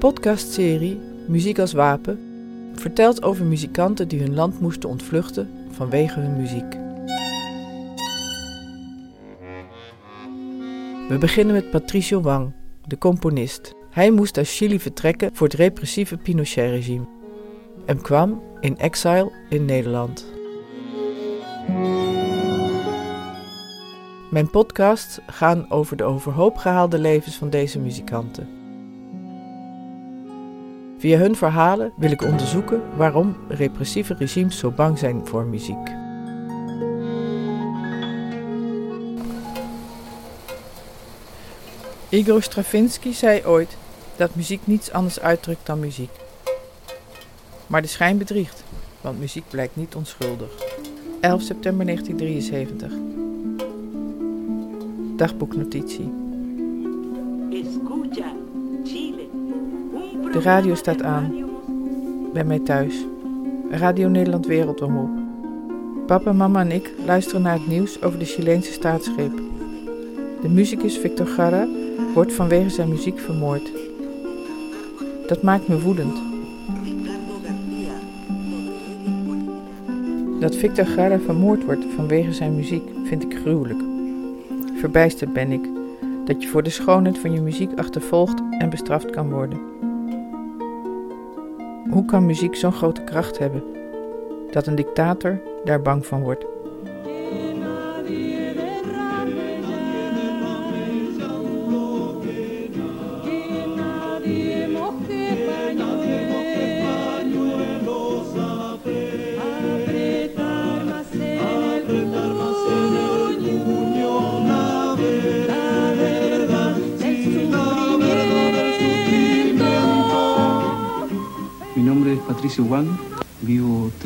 podcastserie Muziek als Wapen vertelt over muzikanten die hun land moesten ontvluchten vanwege hun muziek. We beginnen met Patricio Wang, de componist. Hij moest uit Chili vertrekken voor het repressieve Pinochet-regime en kwam in exile in Nederland. Mijn podcasts gaan over de overhoop gehaalde levens van deze muzikanten. Via hun verhalen wil ik onderzoeken waarom repressieve regimes zo bang zijn voor muziek. Igor Stravinsky zei ooit dat muziek niets anders uitdrukt dan muziek. Maar de schijn bedriegt, want muziek blijkt niet onschuldig. 11 september 1973. Dagboeknotitie. De radio staat aan. Bij mij thuis. Radio Nederland Wereldomroep. Papa, mama en ik luisteren naar het nieuws over de Chileense staatsgreep. De muzikus Victor Garra wordt vanwege zijn muziek vermoord. Dat maakt me woedend. Dat Victor Gara vermoord wordt vanwege zijn muziek vind ik gruwelijk. Verbijsterd ben ik dat je voor de schoonheid van je muziek achtervolgd en bestraft kan worden. Hoe kan muziek zo'n grote kracht hebben dat een dictator daar bang van wordt?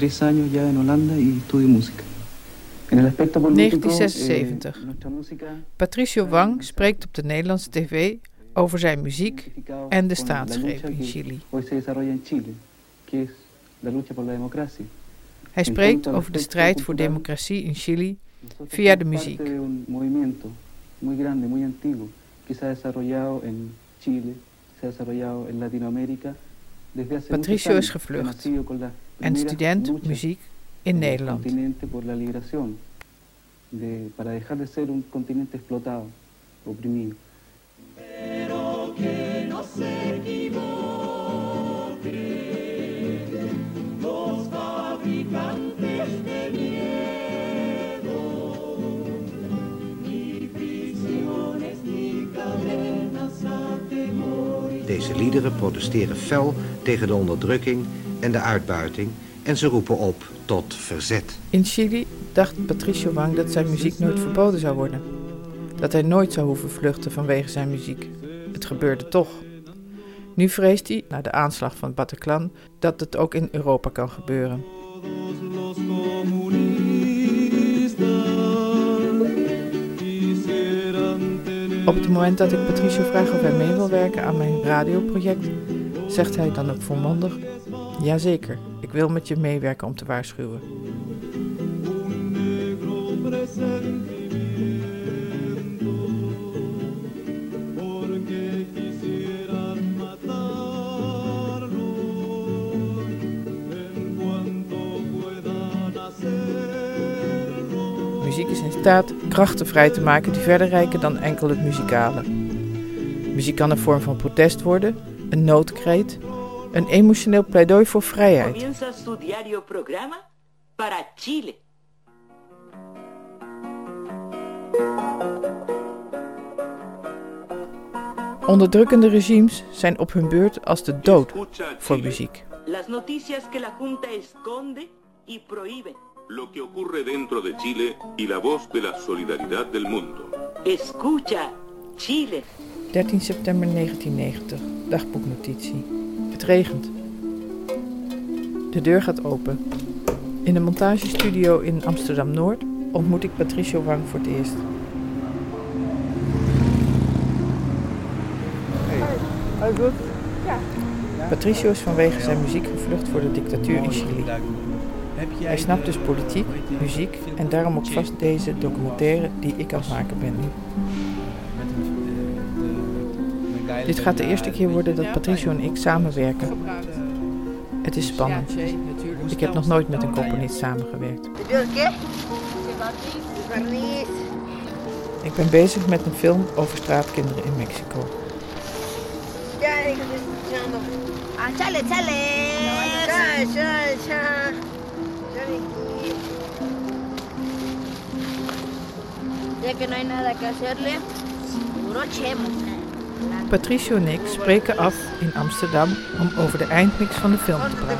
Tres años ya en Holanda y estudio música. En el aspecto político, 1976. eh, Patricio Wang spreekt op de Nederlandse tv over zijn muziek en de staatsgreep in Chili. Hij spreekt over de strijd voor democratie in Chili Via de muziek. Patricio is gevlucht en student muziek in Nederland. continente por la liberación, de, para dejar de ser un continente explotado, oprimido. Deze liederen protesteren fel tegen de onderdrukking en de uitbuiting en ze roepen op tot verzet. In Chili dacht Patricio Wang dat zijn muziek nooit verboden zou worden. Dat hij nooit zou hoeven vluchten vanwege zijn muziek. Het gebeurde toch. Nu vreest hij, na de aanslag van Bataclan, dat het ook in Europa kan gebeuren. Op het moment dat ik Patricio vraag of hij mee wil werken aan mijn radioproject, zegt hij dan ook volmondig: Jazeker, ik wil met je meewerken om te waarschuwen. Muziek is in staat krachten vrij te maken die verder reiken dan enkel het muzikale. Muziek kan een vorm van protest worden, een noodkreet, een emotioneel pleidooi voor vrijheid. Onderdrukkende regimes zijn op hun beurt als de dood voor muziek. Las noticias que la Junta esconde y prohíbe. lo que ocurre dentro de Chile y la voz de la solidaridad del mundo. Escucha, Chile. 13 september 1990, dagboeknotitie. Het regent. De deur gaat open. In de montagestudio in Amsterdam Noord ontmoet ik Patricio Wang voor het eerst. Patricio is vanwege zijn muziek gevlucht voor de dictatuur in Chili. Hij snapt dus politiek, muziek en daarom ook vast deze documentaire die ik aan het maken ben nu. Dit gaat de eerste keer worden dat Patricio en ik samenwerken. Het is spannend. Ik heb nog nooit met een componist samengewerkt. Ik ben bezig met een film over straatkinderen in Mexico. Ya que no hay nada que hacerle, brochemos. Patricio en ik spreken af in Amsterdam om over de eindmix van de film te praten.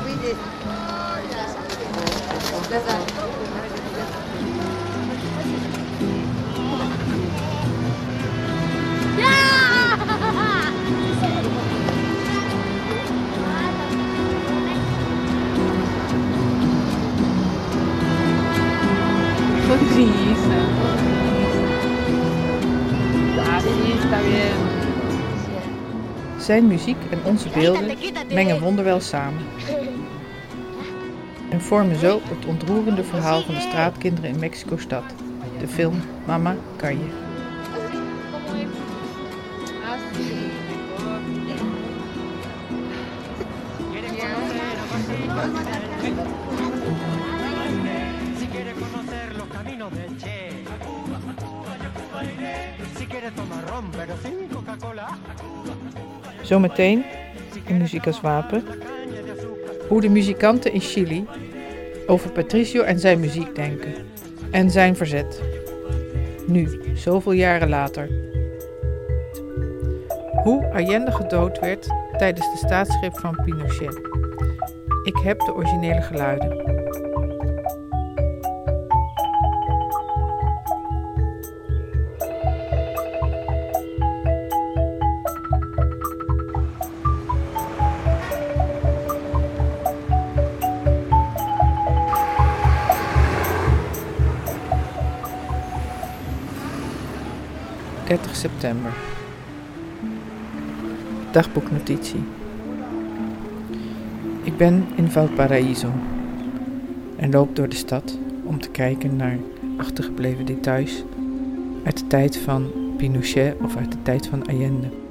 Zijn muziek en onze beelden mengen wonderwel samen. En vormen zo het ontroerende verhaal van de straatkinderen in Mexico-stad. De film Mama. Si Zometeen, in Muziek als Wapen, hoe de muzikanten in Chili over Patricio en zijn muziek denken. En zijn verzet. Nu, zoveel jaren later. Hoe Allende gedood werd tijdens de staatsgreep van Pinochet. Ik heb de originele geluiden. ...30 september. Dagboeknotitie. Ik ben in Valparaiso en loop door de stad om te kijken naar achtergebleven details uit de tijd van Pinochet of uit de tijd van Allende.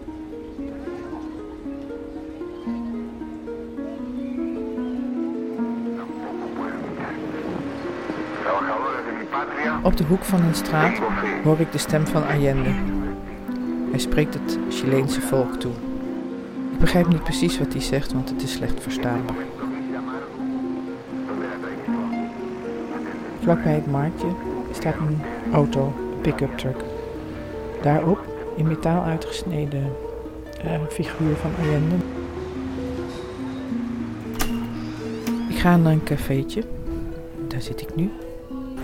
Op de hoek van een straat hoor ik de stem van Allende. Hij spreekt het Chileense volk toe. Ik begrijp niet precies wat hij zegt, want het is slecht verstaanbaar. Vlakbij het marktje staat een auto, een pick-up truck. Daarop, in metaal uitgesneden eh, figuur van Allende. Ik ga naar een cafeetje, daar zit ik nu,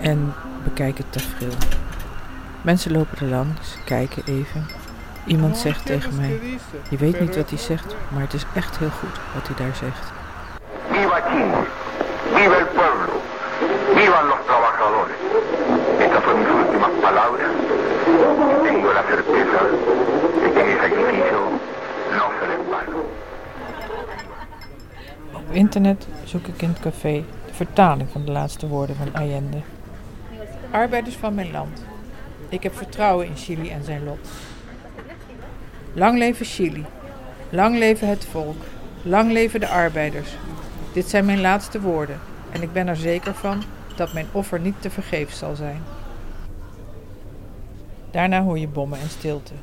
en bekijk het tafereel. Mensen lopen er langs, kijken even. Iemand zegt tegen mij, je weet niet wat hij zegt, maar het is echt heel goed wat hij daar zegt. Viva Chile, viva el pueblo, vivan los trabajadores. Estas son mis últimas palabras. Tengo la certeza de que mi sacrificio no será en vano. Op internet zoek ik in het café de vertaling van de laatste woorden van Allende. Arbeiders van mijn land. Ik heb vertrouwen in Chili en zijn lot. Lang leven Chili. Lang leven het volk. Lang leven de arbeiders. Dit zijn mijn laatste woorden en ik ben er zeker van dat mijn offer niet te vergeefs zal zijn. Daarna hoor je bommen en stilte.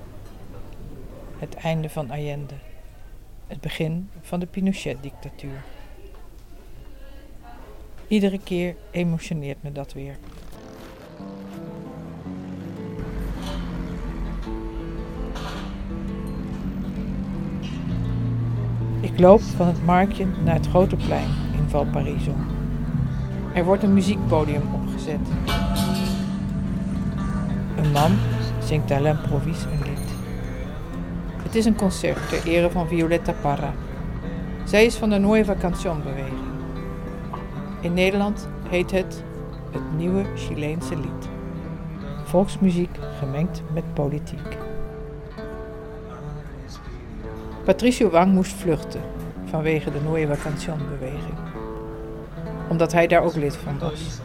Het einde van Allende. Het begin van de Pinochet-dictatuur. Iedere keer emotioneert me dat weer. Ik loop van het marktje naar het grote plein in Valparaiso. Er wordt een muziekpodium opgezet. Een man zingt à l'improvise een lied. Het is een concert ter ere van Violetta Parra. Zij is van de Nueva Canción beweging. In Nederland heet het het nieuwe Chileense lied. Volksmuziek gemengd met politiek. Patricio Wang moest vluchten vanwege de Nueva Canción-beweging, omdat hij daar ook lid van was.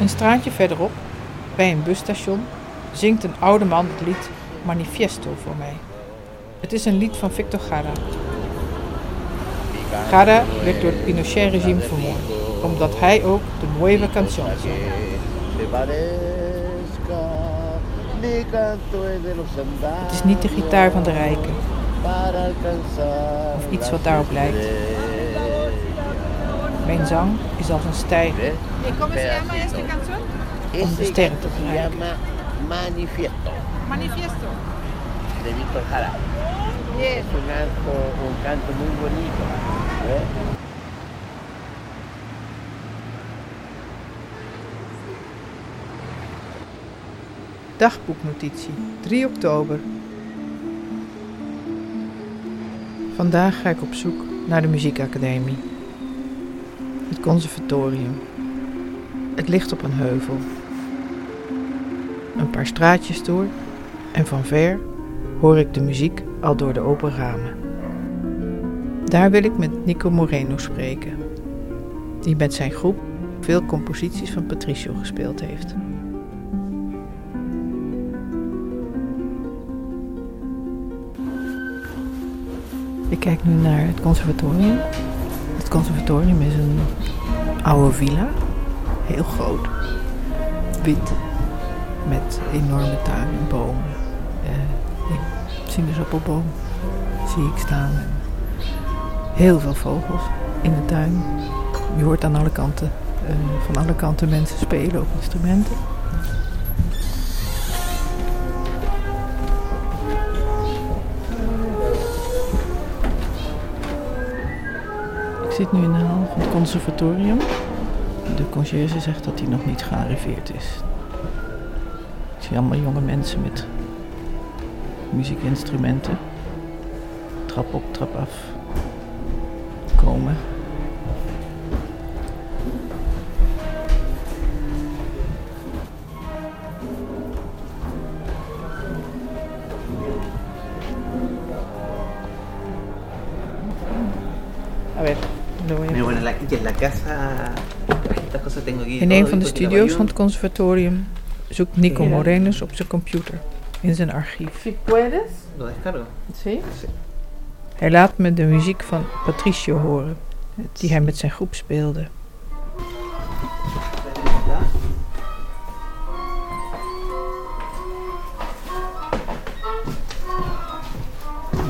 Een straatje verderop, bij een busstation, zingt een oude man het lied Manifiesto voor mij. Het is een lied van Victor Jara, Jara werd door het Pinochet-regime vermoord, omdat hij ook de Nueva Canción zong. Het is niet de gitaar van de rijken, of iets wat daarop lijkt. Mijn zang is als een stijger om de sterren te bereiken. Manifiesto Manifiesto. de Víctor Jara. Es un canto, un canto muy bonito. Dagboeknotitie, 3 oktober. Vandaag ga ik op zoek naar de muziekacademie. Het conservatorium. Het ligt op een heuvel. Een paar straatjes door en van ver hoor ik de muziek al door de open ramen. Daar wil ik met Nico Moreno spreken, die met zijn groep veel composities van Patricio gespeeld heeft. Ik kijk nu naar het conservatorium. Het conservatorium is een oude villa, heel groot, wit, met enorme tuin en bomen. Eh, sinaasappelboom zie ik staan. Heel veel vogels in de tuin. Je hoort aan alle kanten, eh, van alle kanten mensen spelen op instrumenten. Ik zit nu in de hal van het conservatorium. De conciërge zegt dat hij nog niet gearriveerd is. Ik zie allemaal jonge mensen met muziekinstrumenten. Trap op, trap af. Komen. A ver, lo voy a bueno, la- y en la casa, estas cosas tengo aquí. In een van de studio's van het conservatorium zoekt Nico Morenus op zijn computer in zijn archief. Lo descargo. Sí? Hij laat me de muziek van Patricio horen, die hij met zijn groep speelde.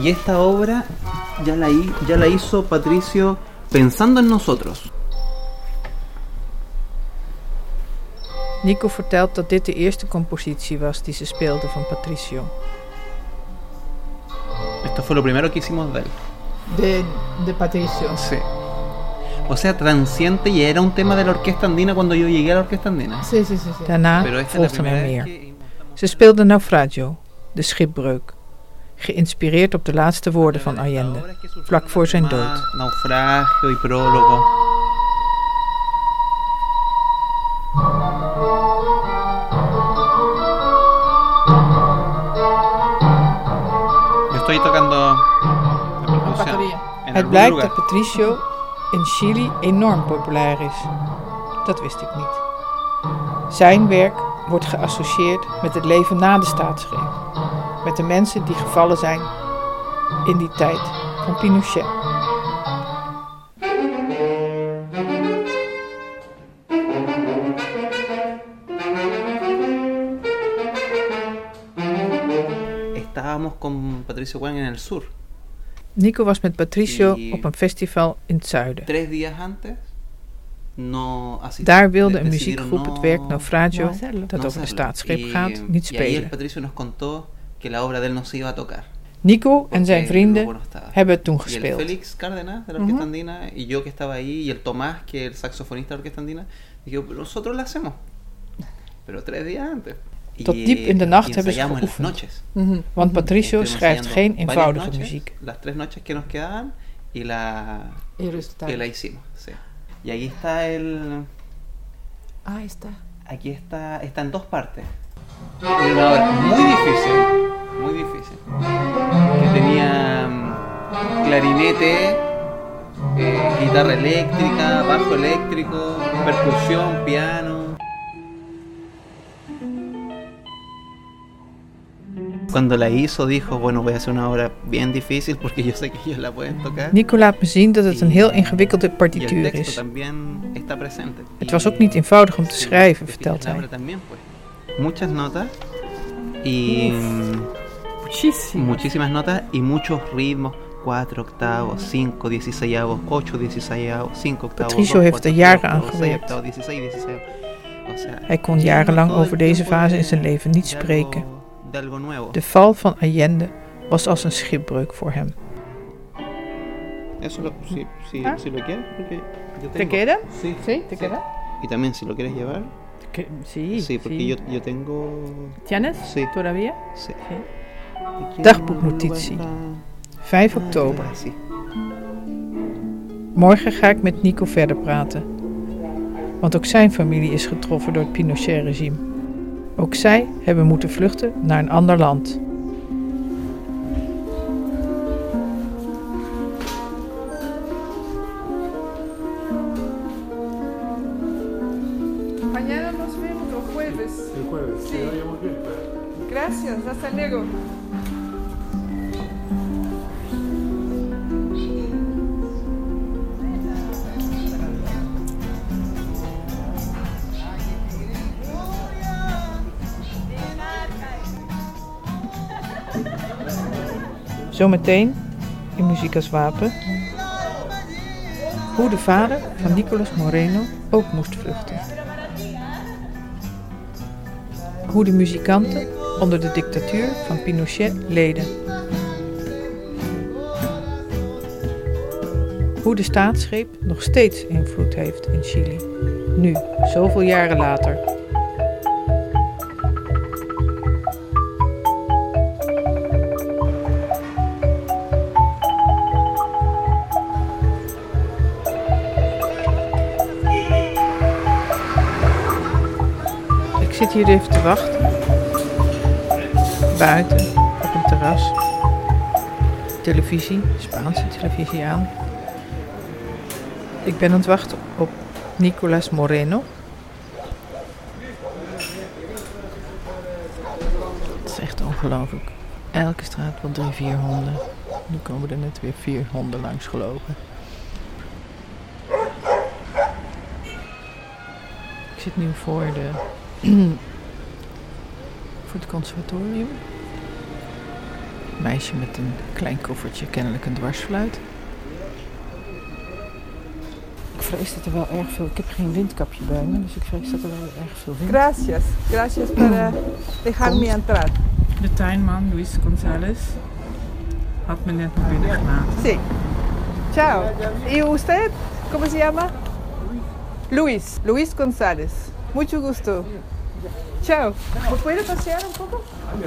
Y esta obra ya la, ya la hizo Patricio pensando en nosotros. Nico vertelt dat dit de eerste compositie was die ze speelde van Patricio. Fue lo primero que hicimos de él. De, de Patricio. Sí. O sea, Transiente ya era un tema de la orquesta andina cuando yo llegué a la orquesta andina. Sí, sí, sí. Daarna Pero esta es la volgden er primera vez meer. Ze speelde Naufragio, de schipbreuk, geïnspireerd op de laatste woorden van Allende, vlak voor zijn dood. Naufragio y prólogo. Estoy tocando la percusión en Het blijkt lugar. dat Patricio in Chili enorm populair is. Dat wist ik niet. Zijn werk wordt geassocieerd met het leven na de staatsgreep. Met de mensen die gevallen zijn in die tijd van Pinochet. Patricio Juan en el sur. Nico was met Patricio op een festival in het zuiden. Tres días antes no Daar wilde de- een muziekgroep no- het werk Naufragio, no dat over een hacerlo. staatsgreep Y- gaat, niet spelen. Patricio nos contó que la obra de él no se iba a tocar. Nico en zijn vrienden hebben het toen gespeeld. Félix Cárdenas de la Orquesta Ujú. Andina y yo que estaba ahí y el Tomás que es el saxofonista de la Orquesta Andina dijimos, "Pero nosotros la hacemos. Pero tres días antes. Tot diep in de nacht hebben ze geoefend. noches. Want Patricio Estuvimos schrijft geen eenvoudige noches, muziek. Las tres noches que nos quedaban y la, Y y la hicimos. Sí. Y ahí está el. Ah, está. Aquí está, está en dos partes. Una obra muy difícil, muy difícil. Que tenía mm, clarinete, eh, guitarra eléctrica, bajo eléctrico, percusión, piano. Cuando la hizo dijo, bueno, voy a hacer una obra bien difícil porque yo sé que ellos la pueden tocar. Nico laat me zien dat het een heel ingewikkelde partituur is. Het was ook niet eenvoudig om te schrijven, vertelt hij. Muchas notas y muchísimas notas y muchos ritmos. 4 octavos, 5 16avos, 8 16avos, 5 octavos. Patricio heeft er jaren aan gewerkt. octavos, 16, 16avos. O sea, Hij kon jarenlang over deze fase in zijn leven niet spreken. De algo nuevo. De val van Allende was als een schipbreuk voor hem. Eso lo, si, si, ¿Ah? si lo quieres, porque yo ¿Te tengo. queda? Sí, Sí, ¿te queda? Y también si lo quieres llevar. Sí, Sí, porque sí. Yo, yo tengo. ¿Tienes? Sí. Todavía? Sí. Dagboeknotitie. 5 oktober. Morgen ga ik met Nico verder praten. Want ook zijn familie is getroffen door het Pinochet-regime. Ook zij hebben moeten vluchten naar een ander land. Zometeen in Muziek als Wapen. Hoe de vader van Nicolas Moreno ook moest vluchten. Hoe de muzikanten onder de dictatuur van Pinochet leden. Hoe de staatsgreep nog steeds invloed heeft in Chili. Nu, zoveel jaren later. Hier even te wachten. Buiten, op een terras. Televisie, Spaanse televisie aan. Ik ben aan het wachten op Nicolas Moreno. Het is echt ongelooflijk. Elke straat wel drie, vier honden. Nu komen er net weer vier honden langs gelopen. Ik zit nu voor de voor het conservatorium. Een meisje met een klein koffertje, kennelijk een dwarsfluit. Ik vrees dat er wel erg veel... Ik heb geen windkapje bij me, dus ik vrees dat er wel erg veel wind... Gracias. Gracias por eh, dejarme entrar. De tuinman, Luis González, had me net naar binnen gelaten. Sí. Chao. ¿Y usted? ¿Cómo se llama? Luis. Luis González. Mucho gusto. Chao. ¿Me puede pasear un poco?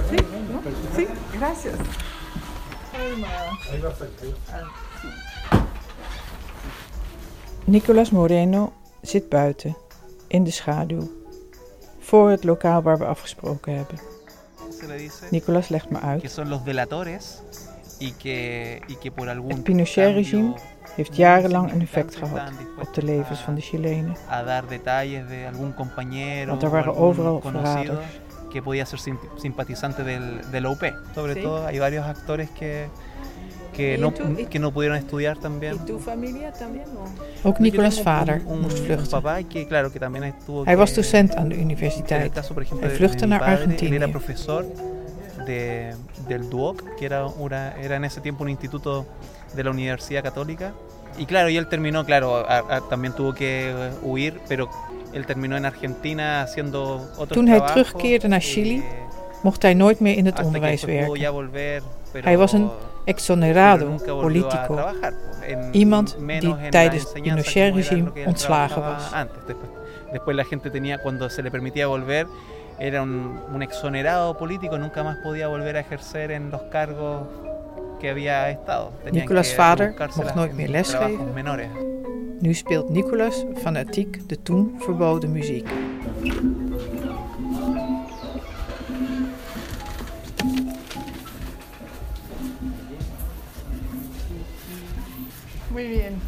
Sí. ¿No? Sí. Gracias. Nicolas Moreno zit buiten, in de schaduw, voor het lokaal waar we afgesproken hebben. Se le dice Nicolas legt me que uit. son los delatores y que, y que por algún Het Pinochet-regime heeft jarenlang een effect gehad op de levens van de Chilenen. a dar detalles de algún compañero Want er waren overal verraders. que podía ser sim- simpatizante del, del OP. Sobre Sí. todo hay varios actores que, que, ¿Y no, tú- que no pudieron estudiar también. ¿Y tu familia también? o? Ook Nicolas' vader un, moest vluchten. papá que, claro, que también estuvo Hij que- was docent aan de En el universiteit. caso, por ejemplo, Hij de- vluchtte naar Argentinië. era profesor de, del DUOC, que era, una, era en ese tiempo un instituto de la Universidad Católica. Y claro, y él terminó, claro, a- a- también tuvo que eh, huir, pero él terminó en Argentina haciendo otros Toen hij terugkeerde naar eh, Chili, mocht hij nooit meer in het onderwijs werken. volver, Hij was een exonerado politico. Iemand die tijdens het Pinochet-regime ontslagen was. antes. Después, después la gente tenía, cuando se le permitía volver, era un, un exonerado político, nunca más podía volver a ejercer en los cargos que había estado. Tenían Nicolas' vader mocht nooit en meer lesgeven. menores. Nu speelt Nicolas fanatiek de toen verboden muziek. Muy bien.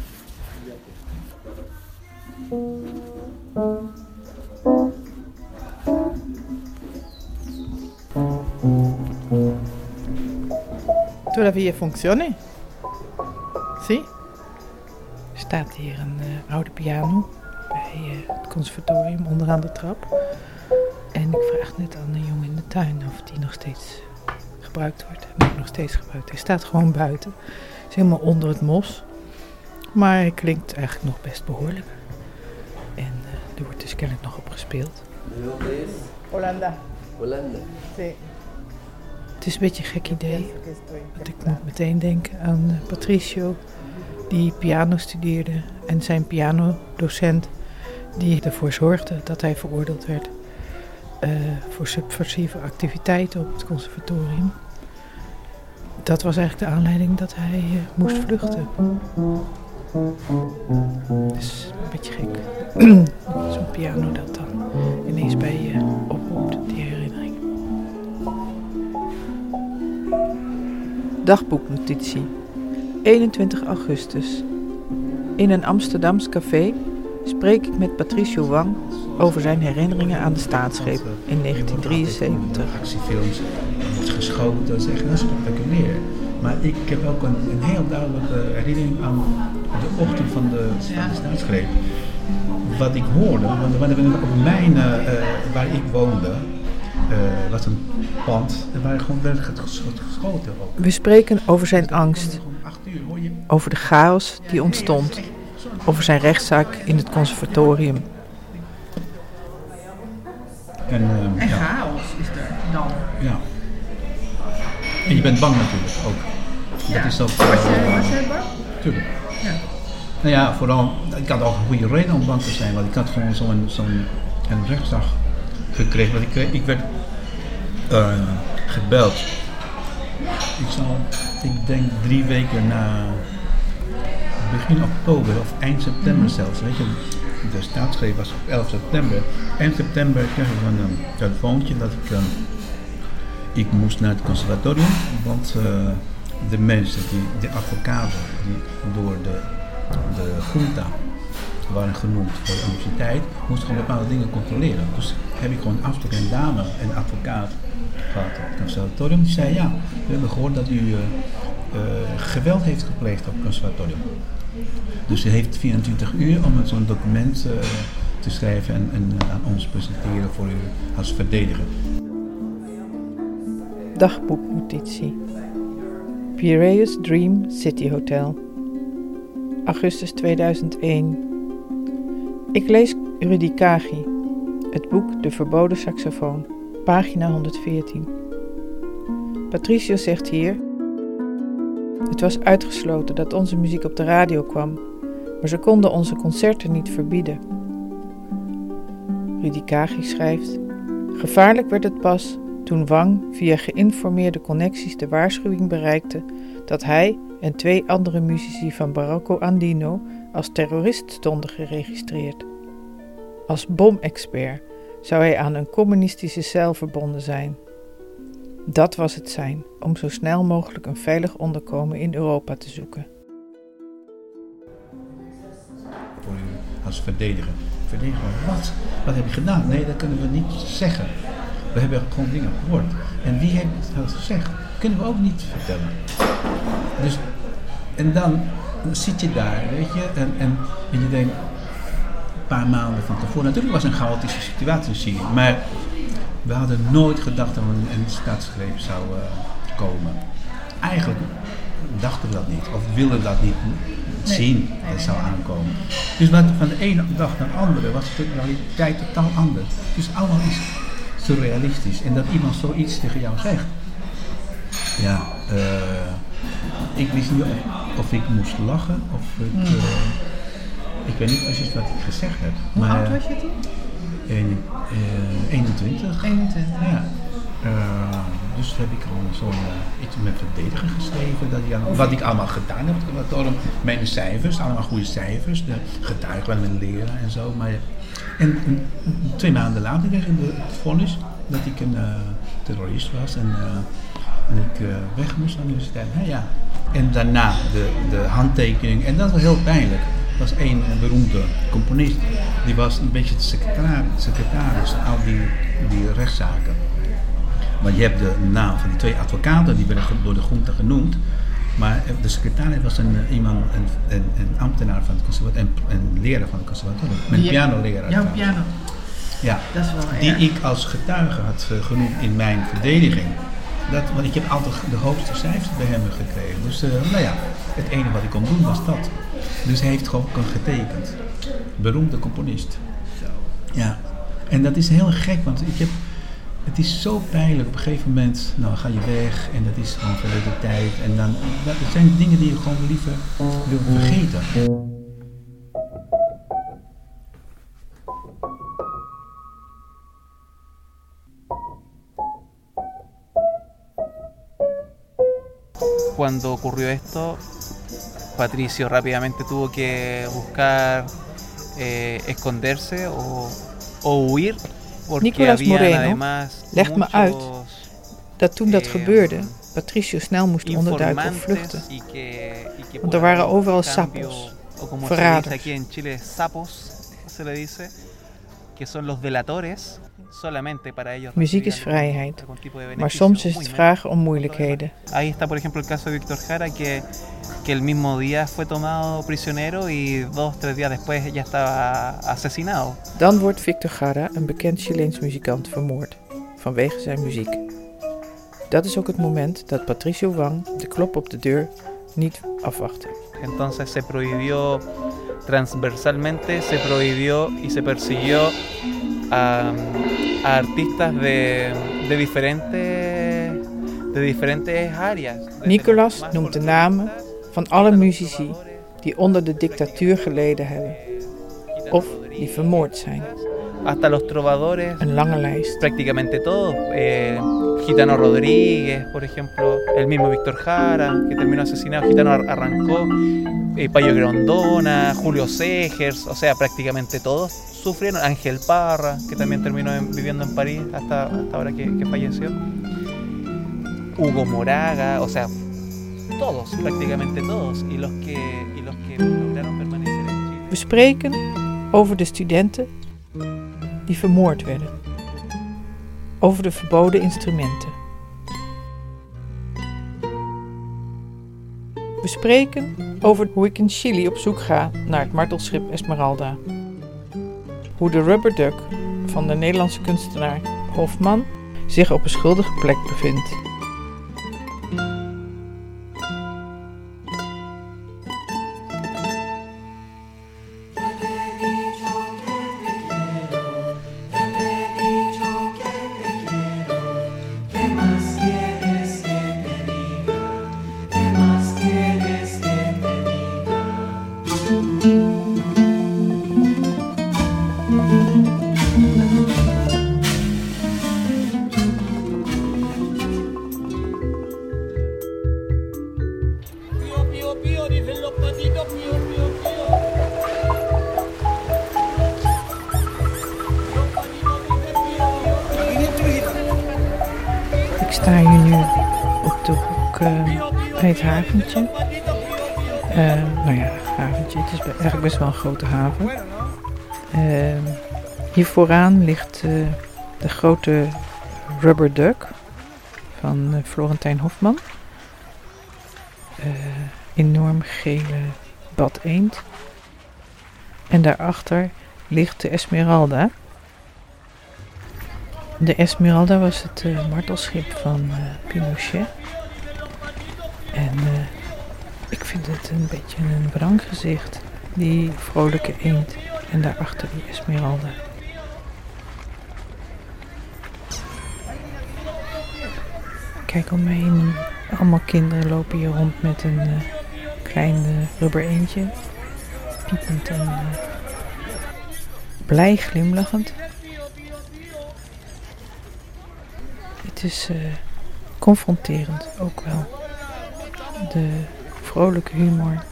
Todavía funcione. Zie? Er staat hier een eh, oude piano bij eh, het conservatorium onderaan de trap. En ik vraag net aan een jongen in de tuin of die nog steeds gebruikt wordt. En ook nog steeds gebruikt. Hij staat gewoon buiten. Is helemaal onder het mos. Maar hij klinkt eigenlijk nog best behoorlijk. En eh, er wordt dus kennelijk nog op gespeeld. Hollanda. Hollanda. Sí. Het is een beetje een gek idee. Want ik moet meteen denken aan eh, Patricio, die piano studeerde. En zijn pianodocent, die ervoor zorgde dat hij veroordeeld werd eh, voor subversieve activiteiten op het conservatorium. Dat was eigenlijk de aanleiding dat hij eh, moest vluchten. Dus een beetje gek. Zo'n piano dat dan ineens bij je oproept, Dagboeknotitie. 21 augustus. In een Amsterdams café spreek ik met Patricio Wang over zijn herinneringen aan de staatsgreep in 1973. Actiefilms wordt geschoten, dat is echt heel spectaculair. Maar ik heb ook een, een heel duidelijke herinnering aan de ochtend van de, van staatsgreep. Wat ik hoorde, want want op mijn, eh, waar ik woonde, eh, was een pand waar gewoon werd geschoten. Ook. We spreken over zijn angst, over de chaos die ontstond, over zijn rechtszaak in het conservatorium. En, En ja. chaos is er dan. Ja. En je bent bang natuurlijk ook. Ja. Dat is ook. Was jij, eh, was jij bang? Tuurlijk. Ja. Nou ja, vooral, ik had ook een goede reden om bang te zijn, want ik had gewoon zo'n zo'n een rechtsdag gekregen. Want ik, ik werd eh, gebeld. Ik zal, ik denk drie weken na begin oktober of eind september zelfs, weet je. De staatsgreep was op 11 september. Eind september kreeg ik een um, telefoontje dat ik, um, ik moest naar het conservatorium, want uh, de mensen, die, de advocaten die door de, de junta waren genoemd voor de universiteit, moesten gewoon bepaalde dingen controleren. Dus heb ik gewoon een afspraak en dame, een advocaat op het conservatorium. Die zei ja, we hebben gehoord dat u uh, uh, geweld heeft gepleegd op het conservatorium. Dus u heeft 24 uur om zo'n document uh, te schrijven en, aan ons presenteren voor u als verdediger. Dagboeknotitie. Piraeus Dream City Hotel. Augustus 2001. Ik lees Rudy Kagi, het boek De Verboden Saxofoon, pagina 114. Patricio zegt hier: Het was uitgesloten dat onze muziek op de radio kwam, maar ze konden onze concerten niet verbieden. Rudy Kagi schrijft: Gevaarlijk werd het pas toen Wang via geïnformeerde connecties de waarschuwing bereikte dat hij en twee andere muzici van Barocco Andino als terrorist stonden geregistreerd. Als bomexpert zou hij aan een communistische cel verbonden zijn. Dat was het zijn om zo snel mogelijk een veilig onderkomen in Europa te zoeken. Als verdediger. Verdediger, wat? Wat heb je gedaan? Nee, dat kunnen we niet zeggen. We hebben gewoon dingen gehoord. En wie heeft het gezegd? Kunnen we ook niet vertellen. Dus, en dan zit je daar, weet je, en, en, en je denkt, paar maanden van tevoren. Natuurlijk was het een chaotische situatie in Syrië, maar we hadden nooit gedacht dat er een, een staatsgreep zou uh, komen. Eigenlijk dachten we dat niet, of wilden we dat niet Nee. zien dat nee, zou aankomen. Dus wat, van de ene dag naar de andere was de realiteit totaal anders. Dus allemaal is surrealistisch. En dat iemand zoiets tegen jou zegt. Ja, eh, ik wist niet of, ik moest lachen of ik. Hmm. Eh, ik weet niet precies wat ik gezegd heb. Hoe maar, oud was je toen? een- eh, 21. 21. Ja. Eh, dus heb ik gewoon zo'n eh, iets met verdediger geschreven. Dat ik, aan- wat ik allemaal gedaan heb. Wat om mijn cijfers, allemaal goede cijfers. De getuigen van mijn leraar en zo. Maar, en twee maanden later kreeg ik de- het vonnis dat ik een eh, terrorist was. En, eh, en ik eh, weg moest van de universiteit. Nou ja. En daarna de, de handtekening. En dat was heel pijnlijk. Was één eh, beroemde componist. Die was een beetje de secretaris, secretaris van al die, die rechtszaken. Want je hebt de naam van die twee advocaten, die werden door de groente genoemd. Maar de secretaris was een, iemand, een, een, een, ambtenaar van het conservatorium, een, een leraar van het conservatorium. Mijn pianoleraar. Jouw piano. Ja, dat is wel die ik als getuige had genoemd in mijn verdediging. Dat, want ik heb altijd de hoogste cijfers bij hem gekregen. Dus uh, nou ja, het enige wat ik kon doen was dat. Dus hij heeft gewoon getekend. Beroemde componist. Ja. En dat is heel gek, want ik heb, het is zo pijnlijk. Op een gegeven moment, nou ga je weg en dat is gewoon verleden tijd. En dan, dat zijn dingen die je gewoon liever wil vergeten. Cuando ocurrió esto, Patricio rápidamente tuvo que buscar eh, esconderse o, o huir. Porque Nicolas habían Moreno además legt me uit dat toen dat eh, gebeurde, Patricio snel moest onderduiken of vluchten. y que, y que Want er waren overal sapos, como se dice verraders. aquí en Chile, sapos, se le dice, que son los delatores. Muziek is vrijheid, maar soms is het vragen om moeilijkheden. Ahí está, por ejemplo, el caso de Víctor Jara, que, que el mismo día fue tomado prisionero y dos, tres días después ya estaba asesinado. Dan wordt Victor Jara, een bekend Chileens muzikant, vermoord vanwege zijn muziek. Dat is ook het moment dat Patricio Wang de klop op de deur niet afwachtte. Entonces se prohibió transversalmente, se prohibió y se persiguió a, a artistas de, de, diferentes, de diferentes áreas. Nicolas noemt de namen van alle muzici die onder de dictatuur geleden hebben of die vermoord zijn. Hasta los trovadores, prácticamente todos. Eh, Gitano Rodríguez, por ejemplo, el mismo Víctor Jara, que terminó asesinado, Gitano Ar- Arrancó, eh, Payo Grondona, Julio Segers, o sea, prácticamente todos sufrieron. Ángel Parra, que también terminó en- viviendo en París hasta, hasta ahora que, que falleció. Hugo Moraga, o sea, todos, prácticamente todos. Y los que, y los que lograron permanecer en Chile. We spreken over de studenten die vermoord werden. Over de verboden instrumenten. We spreken over hoe ik in Chili op zoek ga naar het martelschip Esmeralda. Hoe de rubber duck van de Nederlandse kunstenaar Hofman zich op een schuldige plek bevindt. Hoek eh, haventje. Eh, nou ja, haventje. Het is eigenlijk best wel een grote haven. Eh, hier vooraan ligt eh, de grote Rubber Duck van Florentijn Hofman. Enorm gele bad eend. En daarachter ligt de Esmeralda. De Esmeralda was het martelschip van eh, Pinochet. En eh, ik vind het een beetje een wranggezicht, die vrolijke eend. En daarachter die Esmeralda. Kijk om me heen, allemaal kinderen lopen hier rond met een eh, klein eh, rubber eendje. Piepend en blij glimlachend. Het is confronterend ook wel. De vrolijke humor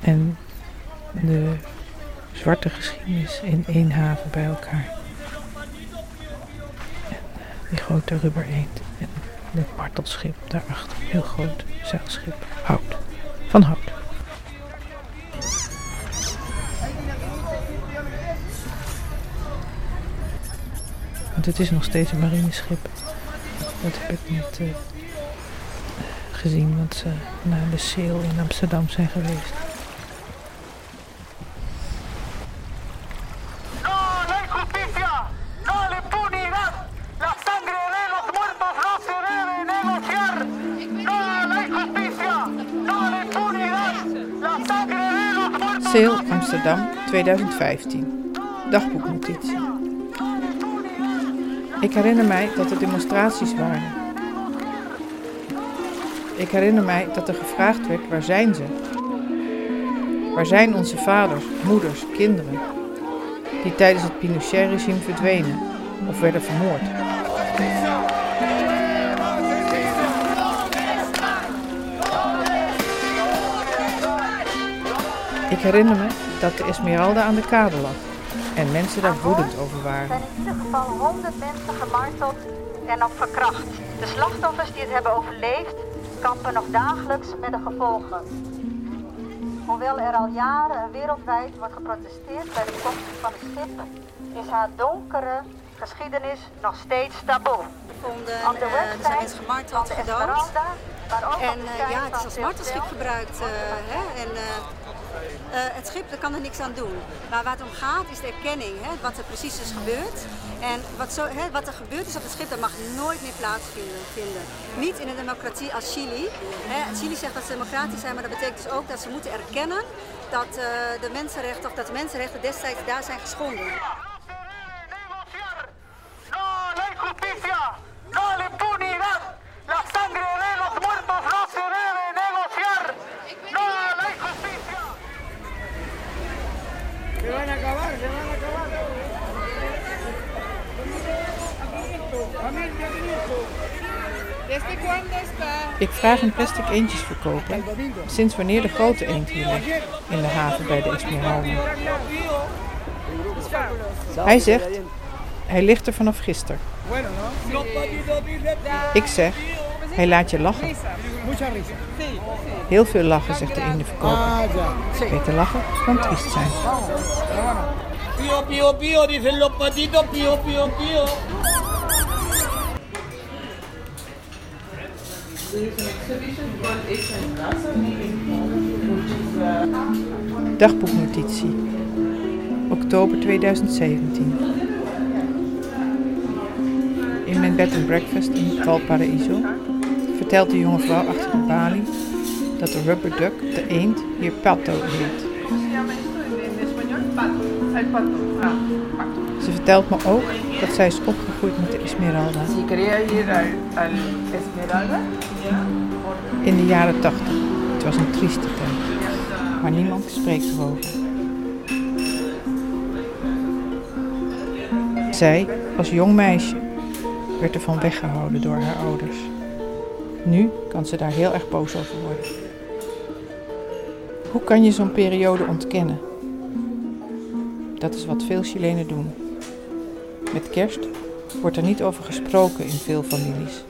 en de zwarte geschiedenis in één haven bij elkaar. En eh, die grote rubber eend en het martelschip daarachter. Heel groot zeilschip. Hout. Van hout. Want het is nog steeds een marineschip. Dat heb ik eh, gezien, want ze naar de sale in Amsterdam zijn geweest. ¡No hay justicia! ¡No a la impunidad! ¡La sangre de los muertos no se debe negociar! ¡No hay justicia! ¡No a la impunidad! ¡La sangre de los muertos Sale Amsterdam 2015. Dagboeknotitie. Ik herinner mij dat er demonstraties waren. Ik herinner mij dat er gevraagd werd: waar zijn ze? Waar zijn onze vaders, moeders, kinderen? Die tijdens het Pinochet-regime verdwenen of werden vermoord. Ik herinner me dat de Esmeralda aan de kade lag en mensen daar woedend over waren. zijn in ieder geval 100 mensen gemarteld en ook verkracht. De slachtoffers die het hebben overleefd, kampen nog dagelijks met de gevolgen. Hoewel er al jaren en wereldwijd wordt geprotesteerd bij de komst van het schip, is haar donkere geschiedenis nog steeds taboe. Gevonden, Op de eh, er zijn website mensen gemarteld, van de gedood. En de eh, ja, het is als martelschip gebruikt. hè? En, eh, het schip daar kan er niks aan doen. Maar waar het om gaat is de erkenning, hè? wat er precies is gebeurd. En wat, zo, hè, wat er gebeurd is op het schip, dat mag nooit meer plaatsvinden. Vinden. Niet in een democratie als Chili. Hè? Chili zegt dat ze democratisch zijn, maar dat betekent dus ook dat ze moeten erkennen dat, eh, de, mensenrechten, dat de mensenrechten destijds daar zijn geschonden. ¡No hay justicia! ¡No a la impunidad! ¡La sangre de los muertos no se debe negociar! ¡No hay justicia! Se van a acabar, se van a acabar. Familia Cristo. ¿Desde cuándo está? Ik vraag een plastic eendjesverkoper sinds wanneer de grote eend hier ligt in de haven bij de Esmeralda. Hij zegt, hij ligt er vanaf gisteren. Ik zeg, hij laat je lachen. Heel veel lachen, zegt de eendenverkoper. Ah, ya. Beter lachen dan triest zijn. Pío, pío, pío, dicen los patitos, Dagboeknotitie. Oktober 2017. In mijn bed and breakfast in Valparaiso vertelt de jonge vrouw achter de balie dat de rubber duck, de eend, hier pato heet. Ze vertelt me ook dat zij is opgegroeid met de Esmeralda al Esmeralda, in de jaren 80. Het was een trieste tijd, maar niemand spreekt erover. Zij, als jong meisje, werd ervan weggehouden door haar ouders. Nu kan ze daar heel erg boos over worden. Hoe kan je zo'n periode ontkennen? Dat is wat veel Chilenen doen. Met kerst wordt er niet over gesproken in veel families.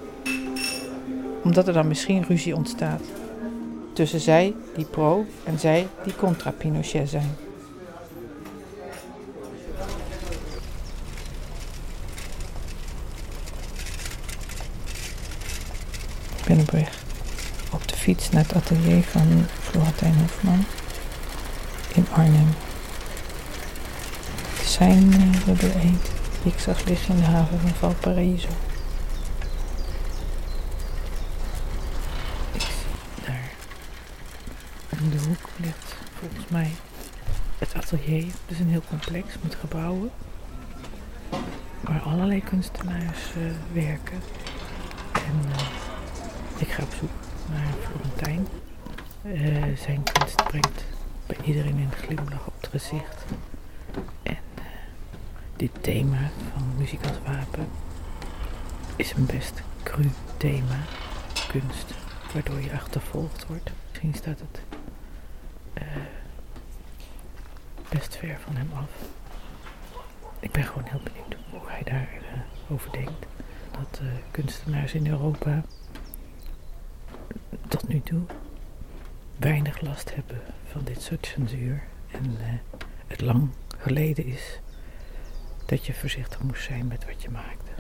Omdat er dan misschien ruzie ontstaat. Tussen zij die pro en zij die contra Pinochet zijn. Ik ben op weg op de fiets naar het atelier van Florentijn Hofman in Arnhem. Zijn uh, rubber eend ik zag liggen in de haven van Valparaiso. Daar in de hoek ligt volgens mij het atelier. Is een heel complex met gebouwen waar allerlei kunstenaars eh, werken. En eh, ik ga op zoek naar Florentijn. Eh, zijn kunst brengt bij iedereen een glimlach op het gezicht. Eh, dit thema van muziek als wapen is een best cru thema. Kunst, waardoor je achtervolgd wordt. Misschien staat het eh, best ver van hem af. Ik ben gewoon heel benieuwd hoe hij daarover denkt. Dat eh, kunstenaars in Europa tot nu toe weinig last hebben van dit soort censuur. En eh, het lang geleden is dat je voorzichtig moest zijn met wat je maakte.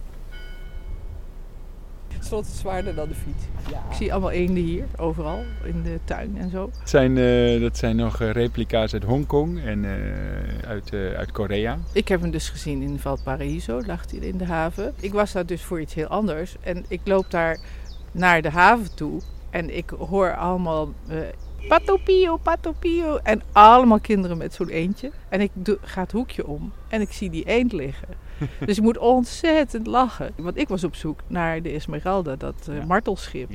stond het zwaarder dan de fiets. Ik zie allemaal eenden hier, overal, in de tuin en zo. Het zijn, eh, dat zijn nog eh, replica's uit Hongkong en eh, uit, eh, uit Korea. Ik heb hem dus gezien in Valparaiso, lag hij in de haven. Ik was daar dus voor iets heel anders. En ik loop daar naar de haven toe en ik hoor allemaal... Patopio, patopio. En allemaal kinderen met zo'n eendje. En ik doe, ga het hoekje om en ik zie die eend liggen. dus ik moet ontzettend lachen. Want ik was op zoek naar de Esmeralda, dat eh, martelschip.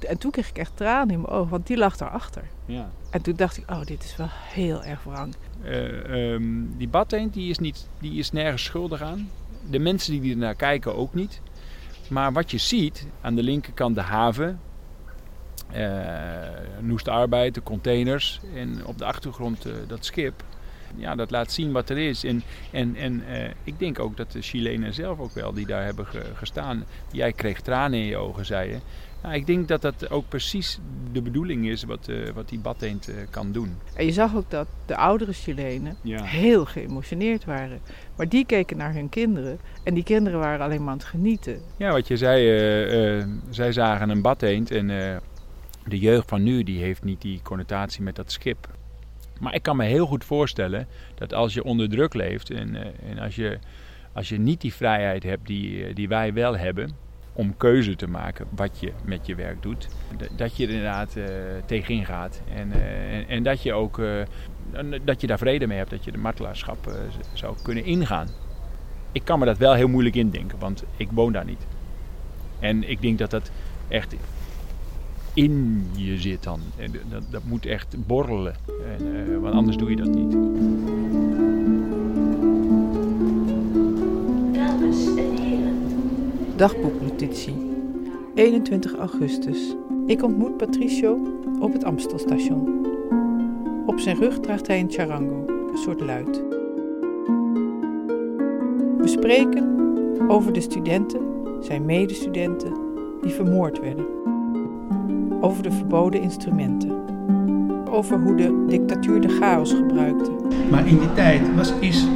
En toen kreeg ik echt tranen in mijn ogen, want die lag daarachter. Ja. En toen dacht ik, oh, dit is wel heel erg wrang. Eh, ehm, die badeend die is, niet, die is nergens schuldig aan. De mensen die er naar kijken ook niet. Maar wat je ziet, aan de linkerkant de haven, eh Noest Arbeid, de containers en op de achtergrond eh, dat schip. Ja, dat laat zien wat er is. En, en, en eh, ik denk ook dat de Chilenen zelf ook wel, die daar hebben ge- gestaan. Jij kreeg tranen in je ogen, zei je. Nou, ik denk dat dat ook precies de bedoeling is wat, wat die badeend eh, kan doen. En je zag ook dat de oudere Chilenen Ja. heel geëmotioneerd waren. Maar die keken naar hun kinderen en die kinderen waren alleen maar aan het genieten. Ja, wat je zei, zij zagen een badeend en de jeugd van nu die heeft niet die connotatie met dat schip. Maar ik kan me heel goed voorstellen dat als je onder druk leeft en, eh, en als, je, als je niet die vrijheid hebt die, eh, die wij wel hebben om keuze te maken wat je met je werk doet, dat je er inderdaad eh, tegenin gaat en, en, dat je ook dat je daar vrede mee hebt, dat je de martelaarschap zou kunnen ingaan. Ik kan me dat wel heel moeilijk indenken, want ik woon daar niet. En ik denk dat dat echt in je zit dan. En dat, dat moet echt borrelen, en, eh, want anders doe je dat niet. Dames en heren. Dagboeknotitie. 21 augustus. Ik ontmoet Patricio op het Amstelstation. Op zijn rug draagt hij een charango, een soort luid. We spreken over de studenten, zijn medestudenten, die vermoord werden. Over de verboden instrumenten. Over hoe de dictatuur de chaos gebruikte. Maar in die tijd was, is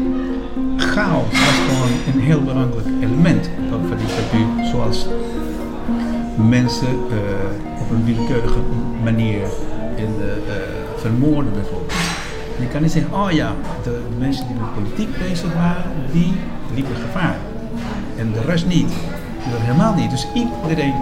chaos was gewoon een heel belangrijk element van dictatuur. Zoals mensen eh, op een willekeurige manier in de, eh, vermoorden bijvoorbeeld. Je kan niet zeggen, oh ja, de mensen die met politiek bezig waren, die liepen gevaar. En de rest niet. Helemaal niet. Dus iedereen.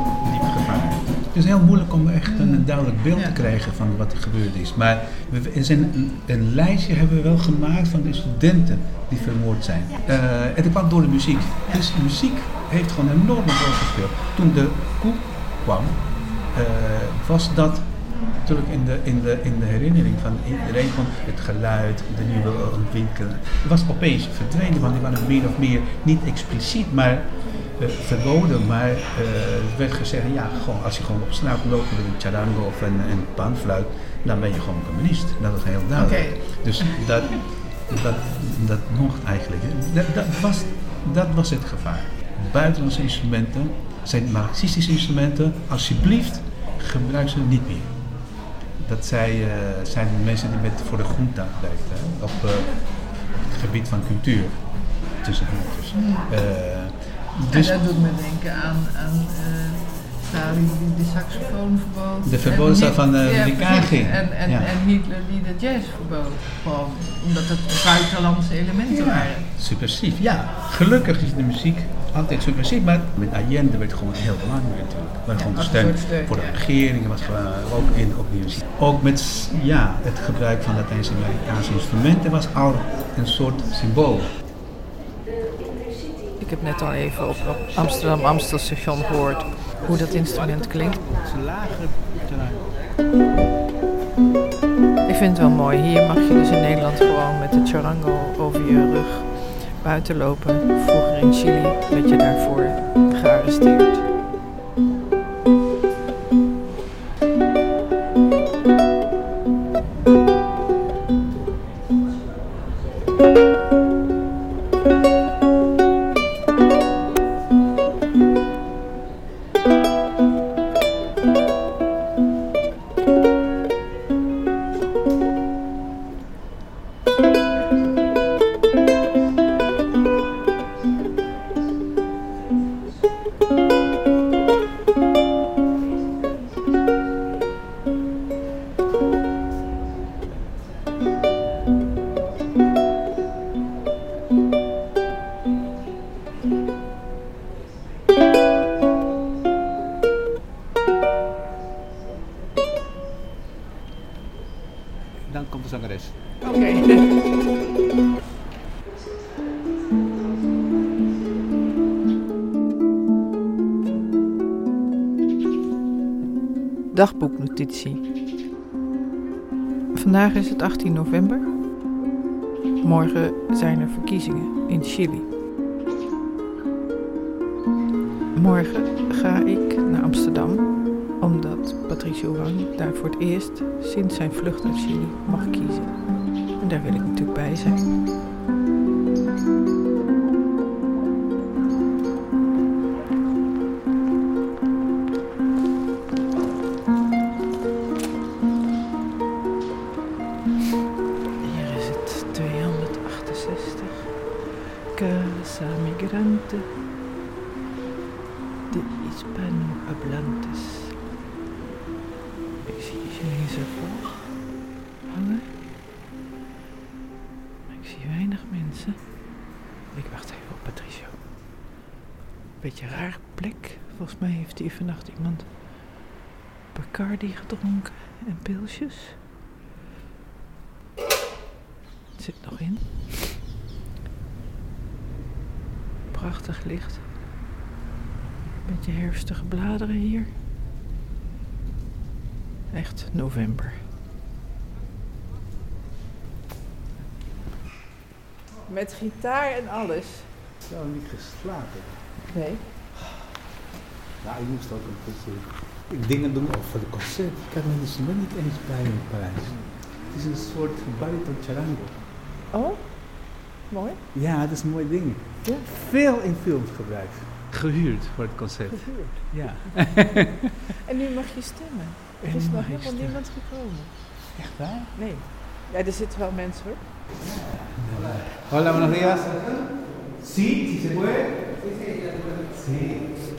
Het is heel moeilijk om echt een duidelijk beeld te krijgen van wat er gebeurd is. Maar we, zijn een, een lijstje hebben we wel gemaakt van de studenten die vermoord zijn. Eh, en dat kwam door de muziek. Dus muziek heeft gewoon een enorme rol gespeeld. Toen de koe kwam, eh, was dat natuurlijk in de, in, de, in de herinnering van iedereen van het geluid, de nieuwe ontwikkeling. Het was opeens verdwenen, want die waren meer of meer niet expliciet, maar verboden. Maar eh, het werd gezegd, ja, gewoon, als je gewoon op straat loopt met een charango of een, een panfluit, dan ben je gewoon communist. Dat was heel duidelijk. Dus dat, dat, dat mocht eigenlijk. Dat, dat, was, dat was het gevaar. Buitenlandse instrumenten zijn marxistische instrumenten. Alsjeblieft, gebruik ze niet meer. Dat zij, eh, zijn de mensen die met voor de groente werken, op, eh, op het gebied van cultuur. Tussen haakjes. Eh, dus en dat doet me denken aan, aan eh, die de saxofoon verbood. De verboden staat van, eh, ja, precies. Kaging. En, en, Ja. en Hitler die de jazz verbood. Gewoon omdat het buitenlandse elementen Ja, waren. subversief. Ja, gelukkig is de muziek altijd subversief, maar met Allende werd gewoon heel belangrijk natuurlijk. Maar gewoon de steun voor de regering was gewoon ook in op die muziek. Ook met ja, het gebruik van Latijns-Amerikaanse instrumenten was al een soort symbool. Ik heb net al even op, Amsterdam Amstelstation gehoord hoe dat instrument klinkt. Ik vind het wel mooi. Hier mag je dus in Nederland gewoon met de charango over je rug buiten lopen. Vroeger in Chili werd je daarvoor gearresteerd. Vandaag is het 18 november. Morgen zijn er verkiezingen in Chili. Morgen ga ik naar Amsterdam, omdat Patricio Wang daar voor het eerst sinds zijn vlucht uit Chili mag kiezen. En daar wil ik natuurlijk bij zijn. Heeft iemand Bacardi gedronken en pilsjes. Het zit nog in. Prachtig licht. Beetje herfstige bladeren hier. Echt november. Met gitaar en alles. Zo, niet geslapen. Nee. Nou, ik moest ook een beetje dingen doen over de concert. Ik had mijn instrument niet eens bij in Parijs. Het is een soort bariton charango. Oh, mooi. Ja, dat is een mooi ding. Ja. Veel in films gebruikt. Gehuurd voor het concert. Gehuurd. Ja. En nu mag je stemmen. Er is nog helemaal stemmen. niemand gekomen. Echt waar? Nee. Ja, er zitten wel mensen hoor. Hola, buenos días. Sí, si se puede. Sí. Bueno,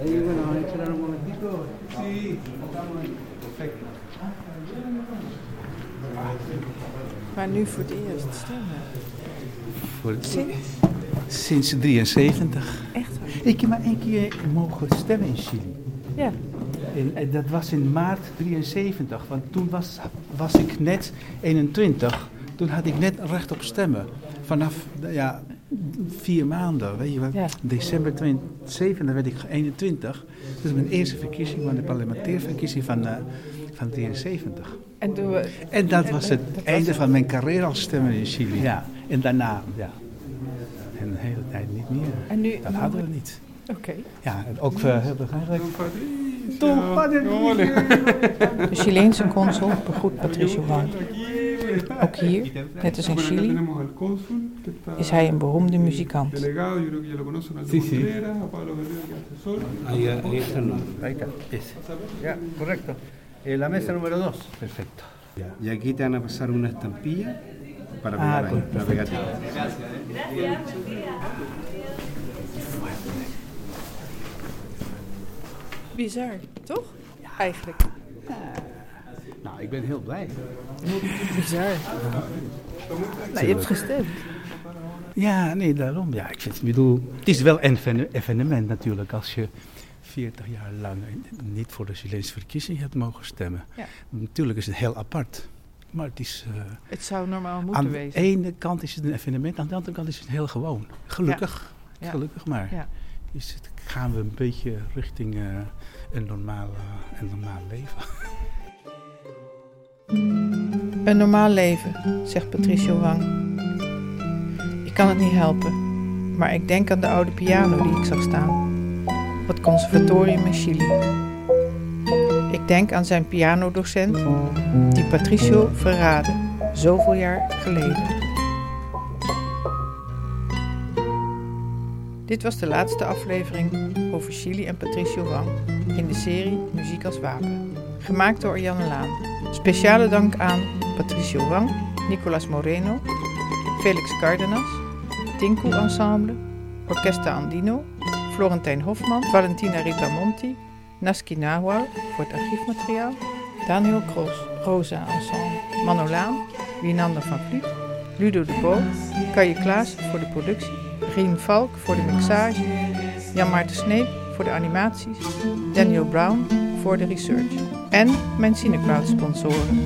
ahí, bueno, vamos a esperar un momentito. Sí. Perfecto. Maar nu voor het eerst stemmen. Voor het Sinds? Sinds 73. Echt waar? Ik heb maar één keer mogen stemmen in Chili. Ja. En, eh, dat was in maart 73, want toen was, was ik net 21. Toen had ik net recht op stemmen. Vanaf ja, vier maanden, weet je wat? Ja. December 2007 werd ik 21. Dus mijn eerste verkiezing, maar de parlementaire verkiezing van, eh, van 73. En, toen we, En dat en was dat- het dat was einde het. van mijn carrière als stemmer in Chili. Ja. En daarna, ja. En de hele tijd niet meer. En nu, Dat hadden we niet. Oké. Ja, en ook uh, heel begrijpelijk. De Chileense consul begroet Patricio Wang. Ook hier, net als in Chili, is hij een beroemde muzikant. Sí, sí. Ahí, ahí está el nombre. Ahí está. Ese. Ya, correcto. Eh, la mesa número dos. Perfecto. Y aquí te van a pasar una estampilla para Ah, pegar ahí, perfecto. pegatina. Bizar, toch? Eigenlijk. Nou, ik ben heel blij. Bizar. Nou, je hebt gestemd. Ja, nee, daarom. Ja, ik, vind, ik bedoel, het is wel een even- evenement natuurlijk als je 40 jaar lang niet voor de Chileense verkiezing hebt mogen stemmen. Ja. Natuurlijk is het heel apart. Maar het is... eh, Het zou normaal moeten aan de wezen. ene kant is het een evenement, aan de andere kant is het heel gewoon. Gelukkig. Ja. Gelukkig maar. Ja. Is het, gaan we een beetje richting eh, een, normaal, eh, een normaal leven. Een normaal leven, zegt Patricio Wang. Ik kan het niet helpen, maar ik denk aan de oude piano die ik zag staan. Op het conservatorium in Chili. Ik denk aan zijn pianodocent, die Patricio verraadde, zoveel jaar geleden. Dit was de laatste aflevering over Chili en Patricio Wang in de serie Muziek als Wapen. Gemaakt door Janne Laan. Speciale dank aan Patricio Wang, Nicolas Moreno, Felix Cardenas, Tinku Ensemble, Orquesta Andino, Florentijn Hofman, Valentina Ritamonti, Naski Nawal voor het archiefmateriaal, Daniel Kroos, Rosa Ensemble, Manolaan, Winander van Vliet, Ludo de Bo, Kaje Klaas voor de productie, Rien Valk voor de mixage, Jan Maarten Sneep voor de animaties, Daniel Brown voor de research en mijn Cinecloud sponsoren.